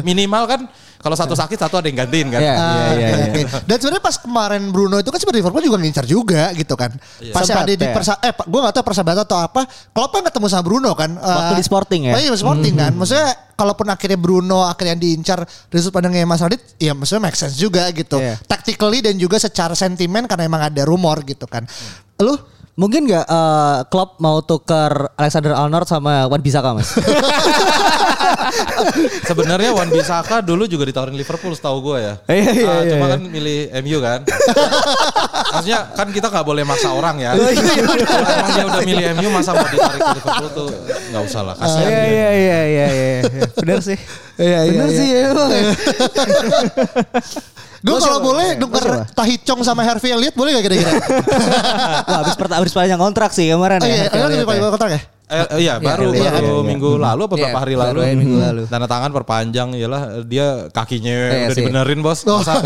Minimal kan kalau satu sakit satu ada yang gantiin kan. Iya. Ah, iya, oke, iya. oke. Dan sebenarnya pas kemarin Bruno itu kan sebenarnya Liverpool juga ngincar juga gitu kan. Pas Pas ada di ya. persa eh gue gak tahu persahabatan atau apa. Klopp kan ketemu sama Bruno kan. Waktu Eh, di Sporting ya? Oh iya Sporting kan. Maksudnya kalaupun akhirnya Bruno akhirnya diincar dari sudut pandangnya Mas Radit, ya maksudnya make sense juga gitu. Iya. Tactically dan juga secara sentimen karena emang ada rumor gitu kan. Lu Mungkin nggak eh, Klopp mau tuker Alexander Arnold sama Wan Bisaka mas? Sebenarnya Wan Bisaka dulu juga ditawarin Liverpool setahu gue ya. Iya, iya, Ah, iya, Cuma iya. kan milih MU kan. Maksudnya kan kita nggak boleh maksa orang ya. Oh, iya, Kalau emang dia udah milih MU masa mau ditarik ke Liverpool tuh nggak usah lah. Kasihan Iya iya iya iya iya. Benar sih. Iya, iya, Benar iya. sih. emang. Gue Lo kalau siapa? boleh nuker? Tahicong sama Harvey Elliott boleh gak kira-kira? Wah habis pertama habis panjang kontrak sih kemarin Oh ya. iya, Harvey kan lebih ya. kontrak ya? Eh, iya baru iya, baru iya, iya. minggu lalu apa Iya, beberapa hari baru lalu. minggu lalu. Tanda tangan perpanjang iyalah dia kakinya Iya udah sih. dibenerin bos. Masa,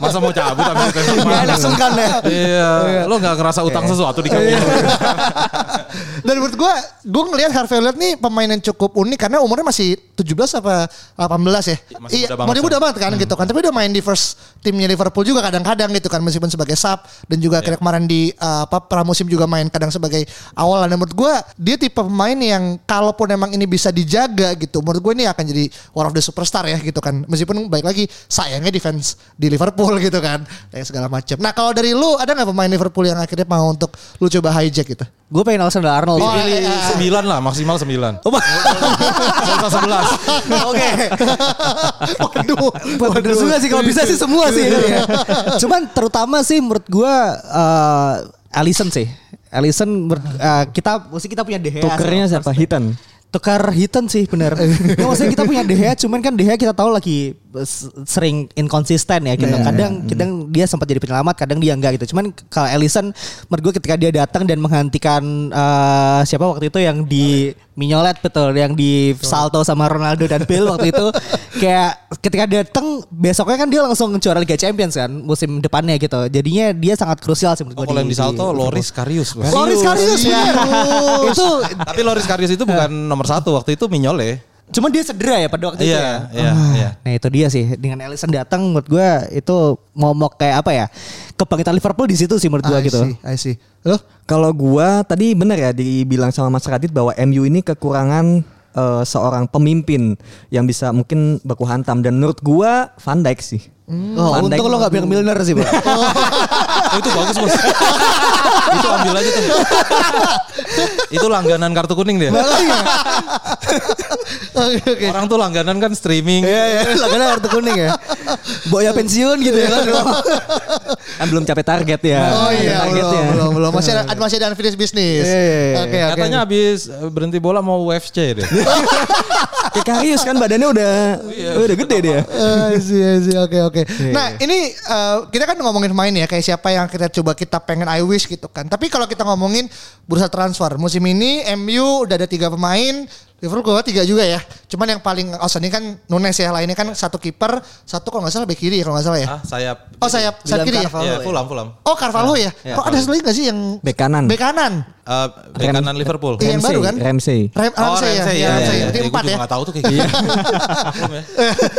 masa mau cabut habis itu. Nggak enak sungkan ya. Iya, lo nggak ngerasa utang sesuatu di kaki. Dan menurut gue, gue ngelihat Harvey Elliott nih pemain yang cukup unik karena umurnya masih 17 apa 18 ya. Masih iya, muda banget, masih muda San. banget kan gitu kan. Tapi dia main di first timnya Liverpool juga kadang-kadang gitu kan meskipun sebagai sub dan juga akhirnya kemarin di uh, apa pramusim juga main kadang sebagai awal. Dan menurut gue dia tipe pemain yang kalaupun emang ini bisa dijaga gitu, menurut gue ini akan jadi one of the superstar ya gitu kan. Meskipun baik lagi sayangnya defense di Liverpool gitu kan, kayak segala macam. Nah kalau dari lu ada nggak pemain Liverpool yang akhirnya mau untuk lu coba hijack gitu? Gue pengen Alexander Arnold. Oh, Pilih iya, iya. sembilan lah, maksimal sembilan. Oh, Nggak usah sebelas. Oke. Waduh, Bener juga sih kalau bisa sih semua sih. ya. Cuman terutama sih menurut gue uh, Alisson sih. Alisson menurut, uh, kita mesti kita punya Gea. Tukernya siapa? Hitan. Tukar Hitan sih bener. Nggak, maksudnya kita punya Gea, cuman kan Gea kita tahu lagi s- sering inkonsisten ya. Gitu. Kadang kadang dia sempat jadi penyelamat, kadang dia enggak gitu. Cuman kalau Ellison menurut gue ketika dia datang dan menghentikan eh, siapa waktu itu yang di Mignolet betul, yang di salto sama Ronaldo dan Bale waktu itu kayak ketika dia datang besoknya kan dia langsung juara Liga Champions kan musim depannya gitu. Jadinya dia sangat krusial sih menurut Oh, gue. kalau yang di Salto, Loris Karius. Loris Karius ya. itu Tapi Loris Karius itu bukan nomor satu waktu itu Minyole. Cuman dia cedera ya pada waktu itu ya. Iya, iya, iya. Nah itu dia sih dengan Alisson datang menurut gue itu momok kayak apa ya kebangkitan Liverpool di situ sih menurut gue I gitu. see, I see. Loh? Kalau gua tadi benar ya dibilang sama Mas Radit bahwa MU ini kekurangan eh, seorang pemimpin yang bisa mungkin baku hantam dan menurut gua Van Dijk sih. Oh, Van Dijk- untung lo gak bilang Milner sih, Bro. Oh, itu bagus bos. itu ambil aja tuh. itu langganan kartu kuning dia. Oke, oke. Orang tuh langganan kan streaming. Iya, iya. Lah karena kartu kuning ya. Boya pensiun gitu ya kan. Kan belum capek target ya. Oh Ada iya, belum, targetnya. belum, belum. Masih ada, masih ada unfinished business. Iya, iya, iya. Oke, oke. Katanya habis berhenti bola mau UFC deh. Kayak Karius kan badannya udah udah gede dia. Eh, I see, I see. Oke, oke. Nah, ini eh, kita kan ngomongin pemain ya, kayak siapa yang kita coba kita pengen I wish gitu kan. Tapi kalau kita ngomongin bursa transfer musim ini MU udah ada tiga pemain, Liverpool gua tiga juga ya. Cuman yang paling outstanding kan Nunes ya, lainnya kan satu kiper, satu kalau nggak salah bek kiri ya kalau nggak salah ya. ah, sayap. Oh sayap, sayap kiri ya. Carvalho. Iya, Fulham, Fulham. Oh Carvalho ya. Kok ada lagi nggak sih yang Bek kanan. Bek kanan. Eh, bek kanan Liverpool. Iya, yang baru kan? Ramsey. Rem, Oh, Ramsey ya. Ramsey, Iya, iya, Ramsey. iya. Berarti Eh, empat Gue ya. juga gak tahu tuh kayak. Maklum ya.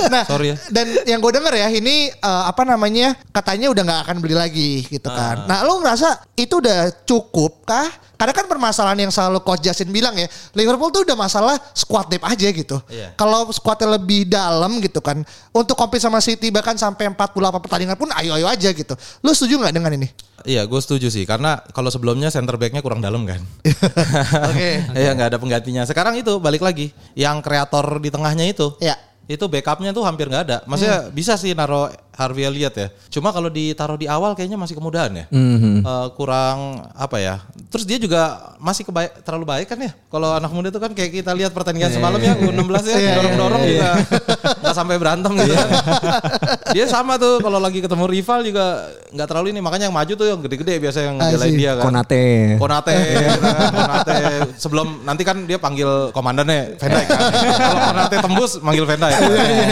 nah, Sorry ya. Dan yang gue denger ya ini eh, apa namanya katanya udah nggak akan beli lagi gitu kan. Ah. Nah, lu ngerasa itu udah cukup kah? Karena kan permasalahan yang selalu Coach Justin bilang ya, Liverpool tuh udah masalah squad depth aja gitu. Iya. Kalau squadnya lebih dalam gitu kan, untuk compete sama City bahkan sampai 48 pertandingan pun ayo-ayo aja gitu. Lu setuju nggak dengan ini? Iya, gue setuju sih. Karena kalau sebelumnya center backnya kurang dalam kan. Oke. Iya, nggak ada penggantinya. Sekarang itu balik lagi, yang kreator di tengahnya itu. Ya. Itu backupnya tuh hampir nggak ada. Maksudnya bisa sih naro Harvey Elliott ya. Cuma kalau ditaruh di awal kayaknya masih kemudahan ya. Eh, kurang apa ya. Terus dia juga masih kebaik, terlalu baik kan ya. Kalau anak muda itu kan kayak kita lihat pertandingan semalam ya U16 ya dorong-dorong juga nggak sampai berantem gitu kan. dia sama tuh kalau lagi ketemu rival juga nggak terlalu ini. Makanya yang maju tuh yang gede-gede biasa yang ngejalain see. dia kan. Konate. Konate, gitu kan, Konate. Sebelum nanti kan dia panggil komandannya Van Dijk kan. Kalau Konate tembus manggil Van Dijk.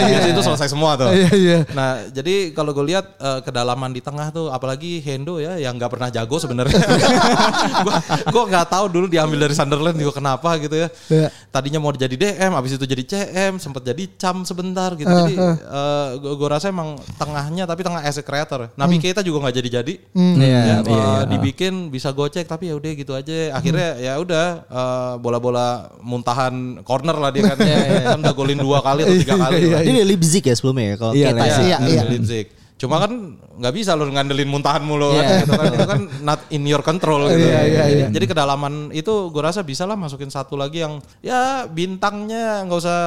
Biasanya itu selesai semua tuh. Iya, iya. Nah, jadi kalau gue lihat eh, kedalaman di tengah tuh apalagi Hendo ya yang nggak pernah jago sebenarnya. gua gua nggak tahu dulu diambil dari Sunderland juga kenapa gitu ya. Iya. Tadinya mau jadi DM, habis itu jadi CM, sempat jadi cam sebentar gitu. Jadi eh, gua, gua rasa emang tengahnya tapi tengah as a creator. Nabi Keita juga nggak jadi-jadi. Iya, Ya, iya, eh, iya. dibikin bisa gocek tapi ya udah gitu aja. Akhirnya ya udah eh, bola-bola muntahan corner lah dia kan. Kan udah golin dua kali atau tiga kali. Dia dari Leipzig ya sebelumnya ya kalau Iya, sih. Iya, iya. Cuma kan nggak bisa lo ngandelin muntahan mulu kan, Iya. gitu kan. Itu kan not in your control gitu. Iya, iya, iya. Jadi kedalaman itu gue rasa bisa lah masukin satu lagi yang ya bintangnya nggak usah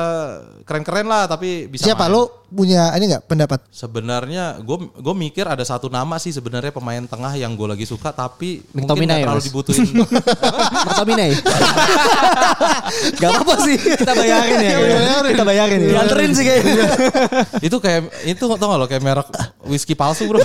keren-keren lah tapi bisa Siapa main. lu punya ini nggak pendapat? Sebenarnya gue gue mikir ada satu nama sih sebenarnya pemain tengah yang gue lagi suka tapi mungkin McTominay, nggak terlalu Mas. dibutuhin. Martominay. Gak apa-apa sih. Kita bayarin ya. Kita bayarin ya. Dianterin sih kayaknya. itu kayak itu tau gak lo kayak merek whisky palsu bro.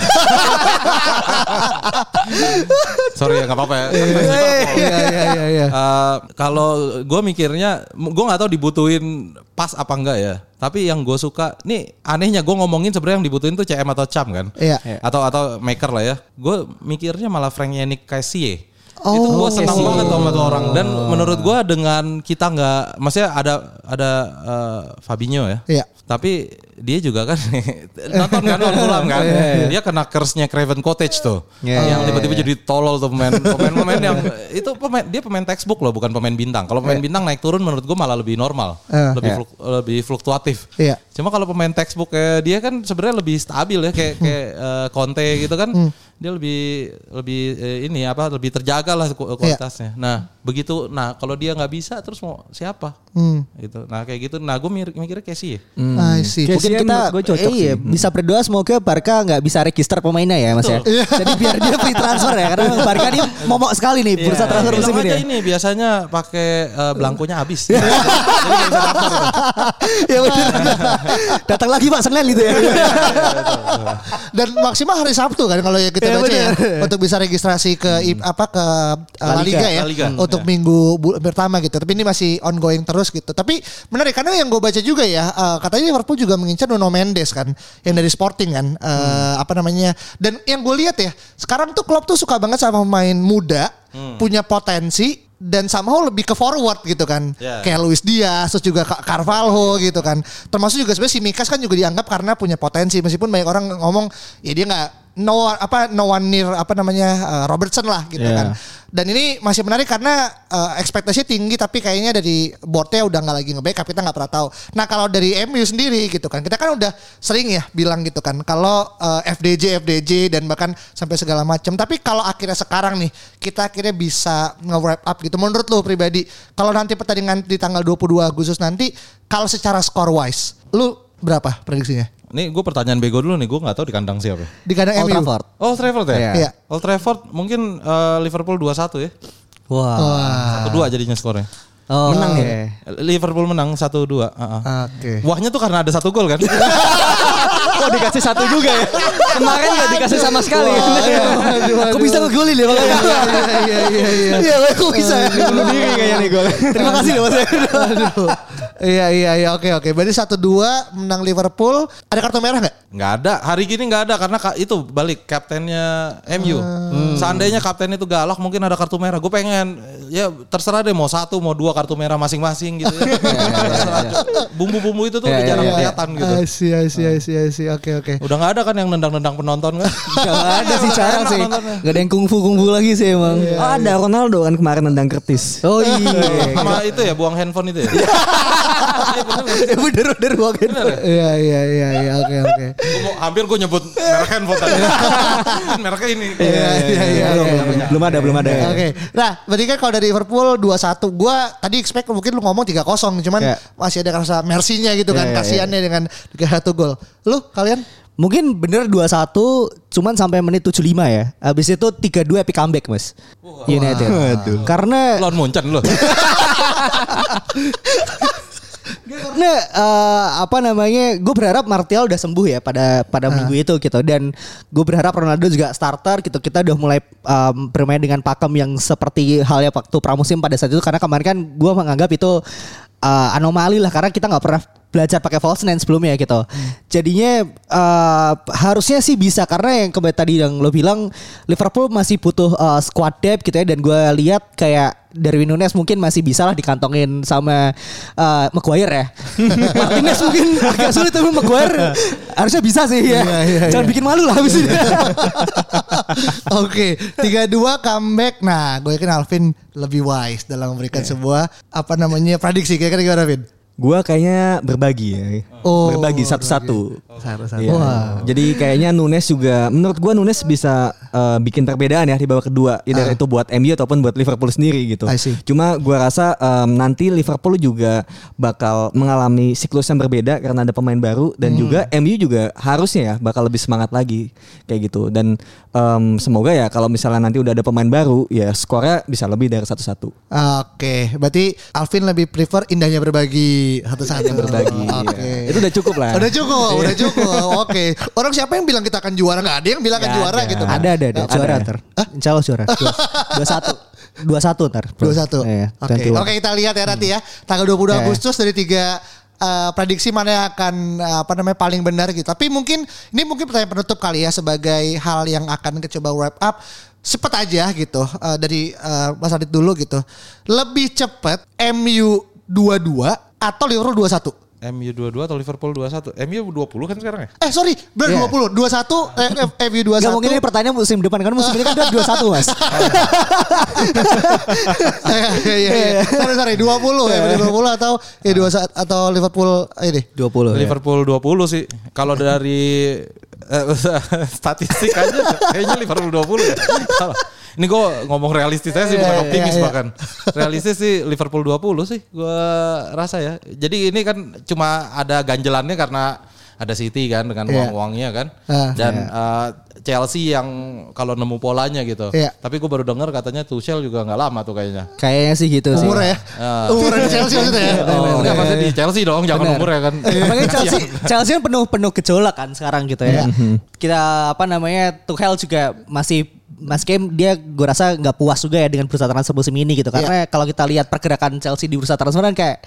Sorry ya nggak apa-apa ya. Iya iya iya iya. Eh, kalau gue mikirnya, gue nggak tahu dibutuhin pas apa enggak ya. Tapi yang gue suka, nih anehnya gue ngomongin sebenarnya yang dibutuhin tuh CM atau Cam kan, Iya. atau atau maker lah ya. Gue mikirnya malah Frank Yannick Cassie. Oh, itu gue senang banget sama tuh orang. Dan menurut gue dengan kita nggak, maksudnya ada ada eh, Fabinho ya. Iya. Tapi dia juga kan nonton kan lawan Fulham kan. Dia kena curse-nya Craven Cottage tuh. Iya, yang tiba-tiba jadi tolol tuh pemain pemain-pemain yang itu pemain dia pemain textbook loh bukan pemain bintang. Kalau pemain bintang naik turun menurut gue malah lebih normal, Eh. lebih Iya. fluk- lebih fluktuatif. Iya. Cuma kalau pemain textbook kayak dia kan sebenarnya lebih stabil ya kayak kayak eh, Conte gitu kan. Dia lebih lebih eh, ini apa lebih terjaga lah ku- kualitasnya. Nah, begitu nah kalau dia nggak bisa terus mau siapa? Hmm. Gitu. Nah, kayak gitu. Nah, gue mikir mikirnya Casey ya. I see. Kayak Mungkin kita gue cocok iya, sih. bisa berdoa semoga Barca nggak bisa register pemainnya ya Mas ya. Jadi biar dia free transfer ya karena Barca ini momok sekali nih bursa transfer Bilang musim ini. ya. ini biasanya pakai eh, belangkonya habis. Jadi nggak bisa daftar. ya benar. Datang lagi Pak Senin gitu ya. Dan maksimal hari Sabtu kan kalau ya kita Iya, baca ya untuk bisa registrasi ke i- apa ke uh, La La Liga, ya La Liga. untuk Ya. minggu pertama gitu. Tapi ini masih ongoing terus gitu. Tapi menarik karena yang gue baca juga ya uh, katanya Liverpool juga mengincar Nuno Mendes kan yang dari Sporting kan uh, apa namanya. Dan yang gue lihat ya sekarang tuh klub tuh suka banget sama pemain muda punya potensi dan somehow lebih ke forward gitu kan. Ya. Kayak Luis Diaz terus juga Carvalho gitu kan. Termasuk juga sebenarnya si Mikas kan juga dianggap karena punya potensi meskipun banyak orang ngomong ya dia nggak no apa no one near apa namanya uh, Robertson lah gitu Yeah. kan. Dan ini masih menarik karena uh, ekspektasi tinggi tapi kayaknya dari boardnya udah nggak lagi nge-backup kita nggak pernah tahu. Nah kalau dari MU sendiri gitu kan kita kan udah sering ya bilang gitu kan kalau uh, FDJ FDJ dan bahkan sampai segala macam. Tapi kalau akhirnya sekarang nih kita akhirnya bisa nge-wrap up gitu. Menurut lo pribadi kalau nanti pertandingan di tanggal 22 Agustus nanti kalau secara score wise lu berapa prediksinya? Nih gue pertanyaan bego dulu nih, gue nggak tahu di kandang siapa. Di kandang Old MU. Trafford. Oh, Trafford ya? Iya. Old Trafford mungkin eh, Liverpool 2-1 ya. Wah. Satu dua jadinya skornya. Oh, Menang oke. ya? Liverpool menang 1-2. heeh. Oke. Wahnya tuh karena ada satu gol kan? Oh dikasih satu juga ya. Kemarin gak dikasih sama sekali. Aku bisa ngegolin ya makanya. Iya iya iya iya. Iya, aku bisa. Bunuh diri kayaknya nih gol. Terima kasih loh Mas. Aduh. Iya iya iya oke oke. Berarti satu dua menang Liverpool. Ada kartu merah nggak? Nggak ada. Hari gini nggak ada karena ka- itu balik kaptennya MU. Seandainya kapten itu galak mungkin ada kartu merah. Gue pengen ya terserah deh mau satu mau dua kartu merah masing-masing gitu ya. Terserah. Bumbu-bumbu itu tuh Iya, udah iya, jarang iya. kelihatan gitu. I see I see I see I see. Oke oke. Udah nggak ada kan yang nendang-nendang penonton kan? Gak ada sih jarang sih. Gak ada yang kungfu kungfu lagi sih emang. Oh ada Ronaldo kan kemarin nendang kertis. Oh iya. Sama itu ya buang handphone itu ya. bener bener banget. Iya iya iya iya oke oke. Hampir gue nyebut merek handphone tadi. Mereknya ini. Iya iya iya. Belum, iya. belum, belum ada, belum ada. Oke. Nah, berarti kan kalau dari Liverpool 2-1, gua tadi expect mungkin lu ngomong 3-0, cuman Iya. masih ada rasa mercy-nya gitu kan, Iya, iya, kasihannya dengan 3-1 gol. Lu kalian Mungkin bener 2-1 cuman sampai menit 75 ya. Habis itu 3-2 epic comeback Mas. United. Karena Lawan Munchen loh. karena eh, apa namanya gue berharap Martial udah sembuh ya pada pada minggu itu gitu. Dan gue berharap Ronaldo juga starter gitu. Kita udah mulai em, bermain dengan pakem yang seperti halnya waktu pramusim pada saat itu. Karena kemarin kan gue menganggap itu eh, anomali lah karena kita nggak pernah belajar pakai false nine sebelumnya gitu jadinya eh, harusnya sih bisa karena yang kembali tadi yang lo bilang Liverpool masih butuh eh, squad depth gitu ya dan gue lihat kayak Darwin Nunes mungkin masih bisa lah dikantongin sama eh, Maguire ya. Martinez mungkin agak sulit tapi Maguire harusnya bisa sih ya. Iya, iya, Jangan iya. bikin malu lah habis ini. Oke, 3-2 comeback. Nah, gue yakin Alvin lebih wise dalam memberikan sebuah apa namanya prediksi. Kira-kira gimana, Vin? Gua kayaknya berbagi ya. Oh, berbagi satu-satu. Satu-satu. Iya. Wah. Jadi kayaknya Nunes juga menurut gua Nunes bisa eh, bikin perbedaan ya di babak kedua. Either itu buat MU ataupun buat Liverpool sendiri gitu. Ah. Cuma gua rasa em, nanti Liverpool juga bakal mengalami siklus yang berbeda karena ada pemain baru dan Hmm. juga MU juga harusnya ya bakal lebih semangat lagi kayak gitu. Dan em, semoga ya kalau misalnya nanti udah ada pemain baru ya skornya bisa lebih dari satu-satu. Oke, berarti Alvin lebih prefer indahnya berbagi satu-satu. berbagi. Oke. iya. Itu udah cukup lah. Udah cukup, udah cukup. Oke. Orang siapa yang bilang kita akan juara? Nggak ada yang bilang akan juara ada. gitu. kan? Ada ada ada juara ada. ntar. Insya Allah juara. Dua satu. Dua satu ntar. Dua satu. Iya, Oke. 21. Oke kita lihat ya nanti ya. Tanggal 22 Oke. Agustus dari tiga eh, prediksi mana yang akan eh, apa namanya paling benar gitu. Tapi mungkin ini mungkin pertanyaan penutup kali ya sebagai hal yang akan kita coba wrap up. Cepet aja gitu eh, dari eh, Mas Adit dulu gitu. Lebih cepet MU 22 atau Liverpool 21? MU 22 atau Liverpool 21? MU 20 kan sekarang ya? Eh sorry, benar Iya. 20, 21, eh, eh, MU 21. Gak mungkin ini pertanyaan musim depan kan musim ini kan udah dua satu mas. Iya iya iya. Sorry sorry 20 ya, MU 20 atau ya 21 atau Liverpool ini. Dua puluh. Liverpool 20 sih. Kalau dari eh, statistik aja kayaknya Liverpool 20 ya. Salah. Ini gue ngomong realistis aja sih bukan Iya, optimis iya, iya. bahkan. Realistis sih Liverpool 20 sih gue rasa ya. Jadi ini kan cuma ada ganjelannya karena ada City kan dengan Iya. uang-uangnya kan. Ah. Dan eh, Chelsea yang kalau nemu polanya gitu. Iya. Tapi gue baru dengar katanya Tuchel juga nggak lama tuh kayaknya. Kayaknya sih gitu sih. Umur ya. Ah. Umur di Chelsea maksudnya ya. Oh, enggak maksudnya di Chelsea dong, jangan Benar. umur ya kan. Makanya Chelsea Chelsea kan penuh penuh gejolak kan sekarang gitu ya. Kita apa namanya Tuchel juga masih Mas Kem dia gue rasa nggak puas juga ya dengan bursa transfer musim ini gitu. Karena kalau kita lihat pergerakan Chelsea di bursa transfer kan kayak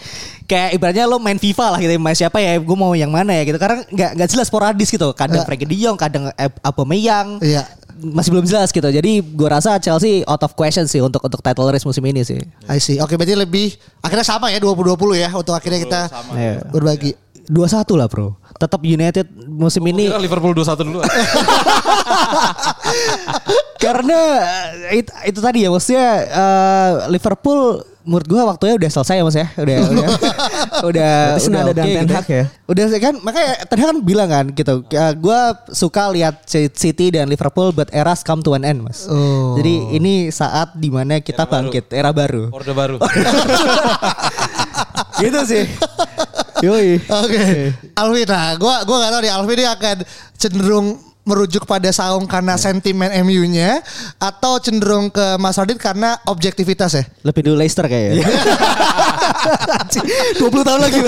kayak ibaratnya lo main FIFA lah gitu. Main siapa ya? Gue mau yang mana ya gitu. Karena nggak nggak jelas sporadis gitu. Kadang Ya. Frankie De Jong kadang Ab- Aubameyang. Iya. masih belum jelas gitu. Jadi gue rasa Chelsea out of question sih untuk untuk title race musim ini sih. I see. Oke berarti lebih akhirnya sama ya 20-20 ya untuk akhirnya kita Iya. berbagi. dua satu lah bro tetap United musim ini Kira Liverpool 21 dulu. Karena eh, itu, itu tadi ya maksudnya eh, Liverpool menurut gua waktunya udah selesai ya Mas ya. Udah udah udah Berarti udah senada oke dengan Ten gitu Hag ya? Udah kan makanya Ten Hag kan bilang kan gitu. eh, gua suka lihat City dan Liverpool but eras come to an end Mas. Oh. Jadi ini saat di mana kita Era baru. bangkit era baru. Orde baru. gitu sih. Yoi. Oke. Alvin, nah gua gua gak tahu nih Alvin ini akan cenderung merujuk pada saung karena sentimen MU-nya atau cenderung ke Mas Radit karena objektivitas ya? Lebih dulu Leicester kayaknya. 20 tahun lagi.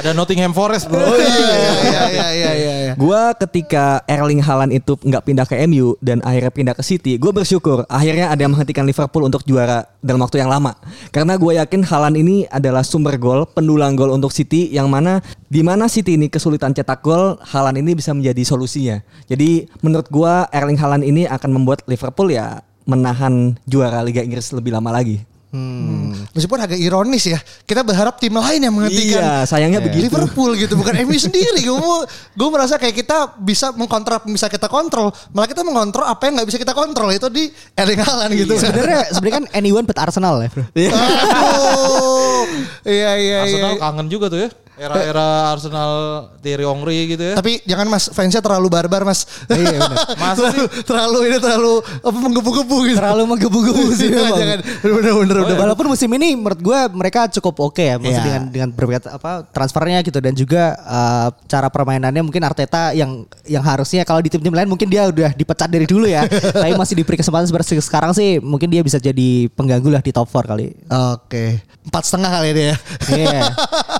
Ada Nottingham Forest bro. Oh iya iya iya iya iya. iya. Gua ketika Erling Haaland itu nggak pindah ke MU dan akhirnya pindah ke City, gue bersyukur akhirnya ada yang menghentikan Liverpool untuk juara dalam waktu yang lama. Karena gue yakin Haaland ini adalah sumber gol, pendulang gol untuk City yang mana di mana City ini kesulitan cetak gol, Haaland ini bisa menjadi solusinya. Jadi menurut gua Erling Haaland ini akan membuat Liverpool ya menahan juara Liga Inggris lebih lama lagi. Hmm. Meskipun agak ironis ya, kita berharap tim lain yang menghentikan Iya, sayangnya begitu. Liverpool gitu, bukan MU sendiri. Gue gue merasa kayak kita bisa mengkontrol bisa kita kontrol, malah kita mengontrol apa yang nggak bisa kita kontrol itu di Erling Haaland gitu. Sebenarnya sebenarnya kan anyone but Arsenal ya, Bro. Aduh. Iya iya iya. Arsenal kangen juga tuh ya. Era-era Arsenal Thierry Henry gitu ya. Tapi jangan mas, fansnya terlalu barbar mas. Iya, benar. Masa sih? terlalu ini terlalu apa menggebu-gebu gitu. Terlalu menggebu-gebu sih Jangan, memang. jangan. Bener bener bener. Walaupun musim ini menurut gue mereka cukup oke ya, maksudnya Iya. dengan dengan berbagai apa transfernya gitu dan juga eh, cara permainannya mungkin Arteta yang yang harusnya kalau di tim-tim lain mungkin dia udah dipecat dari dulu ya, tapi masih diberi kesempatan seperti sekarang sih mungkin dia bisa jadi pengganggu lah di top 4 kali. Oke, empat setengah kali ini ya. Iya,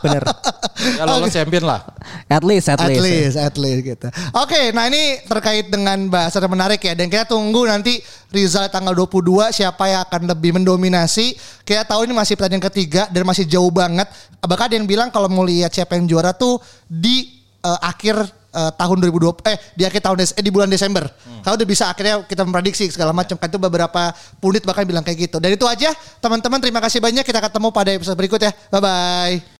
bener. Ya lolos champion lah. At least, at, At least. ya. least, at least gitu. Oke, nah ini terkait dengan bahasan yang menarik ya. Dan kita tunggu nanti result tanggal 22 siapa yang akan lebih mendominasi. Kita tahu ini masih pertandingan ketiga dan masih jauh banget. Bahkan ada yang bilang kalau mau lihat siapa yang juara tuh di eh, akhir eh, tahun 2020 eh di akhir tahun Des- eh, di bulan Desember. Kalau udah bisa akhirnya kita memprediksi segala macam kan itu beberapa pundit bahkan bilang kayak gitu. Dan itu aja teman-teman terima kasih banyak kita ketemu pada episode berikut ya. Bye bye.